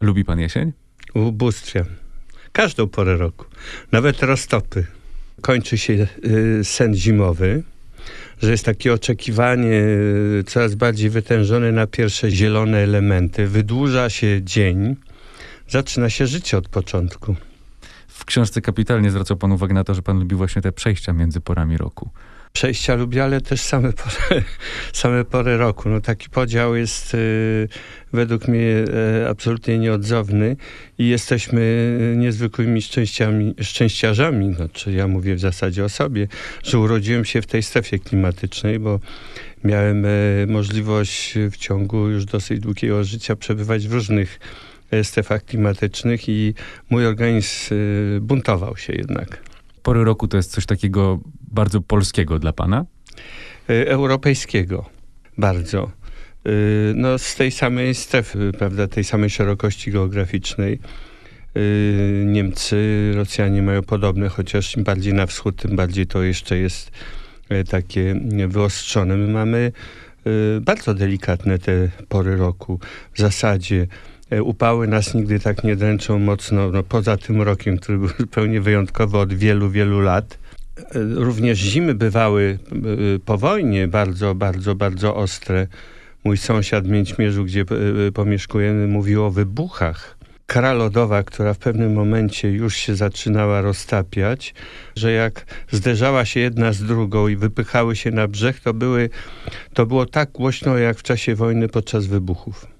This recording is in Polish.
Lubi pan jesień? Ubóstwia. Każdą porę roku. Nawet roztopy. Kończy się y, sen zimowy, że jest takie oczekiwanie y, coraz bardziej wytężone na pierwsze zielone elementy. Wydłuża się dzień. Zaczyna się życie od początku. W książce kapitalnie zwracał pan uwagę na to, że pan lubi właśnie te przejścia między porami roku. Przejścia lubię, ale też same pory, same pory roku. No taki podział jest y, według mnie y, absolutnie nieodzowny i jesteśmy niezwykłymi szczęściami, szczęściarzami, znaczy ja mówię w zasadzie o sobie, że urodziłem się w tej strefie klimatycznej, bo miałem y, możliwość w ciągu już dosyć długiego życia przebywać w różnych y, strefach klimatycznych i mój organizm y, buntował się jednak. Pory roku to jest coś takiego bardzo polskiego dla pana? Y, europejskiego bardzo. Y, No, z tej samej strefy, prawda, tej samej szerokości geograficznej. Y, Niemcy, Rosjanie mają podobne, chociaż im bardziej na wschód, tym bardziej to jeszcze jest e, takie wyostrzone. My mamy bardzo delikatne te pory roku. W zasadzie e, upały nas nigdy tak nie dręczą mocno, no, poza tym rokiem, który był zupełnie wyjątkowy od wielu, wielu lat. E, Również zimy bywały e, po wojnie bardzo, bardzo, bardzo ostre. Mój sąsiad w Mięćmierzu, gdzie e, pomieszkujemy, mówił o wybuchach. Kara lodowa, która w pewnym momencie już się zaczynała roztapiać, że jak zderzała się jedna z drugą i wypychały się na brzeg, to, były, to było tak głośno jak w czasie wojny podczas wybuchów.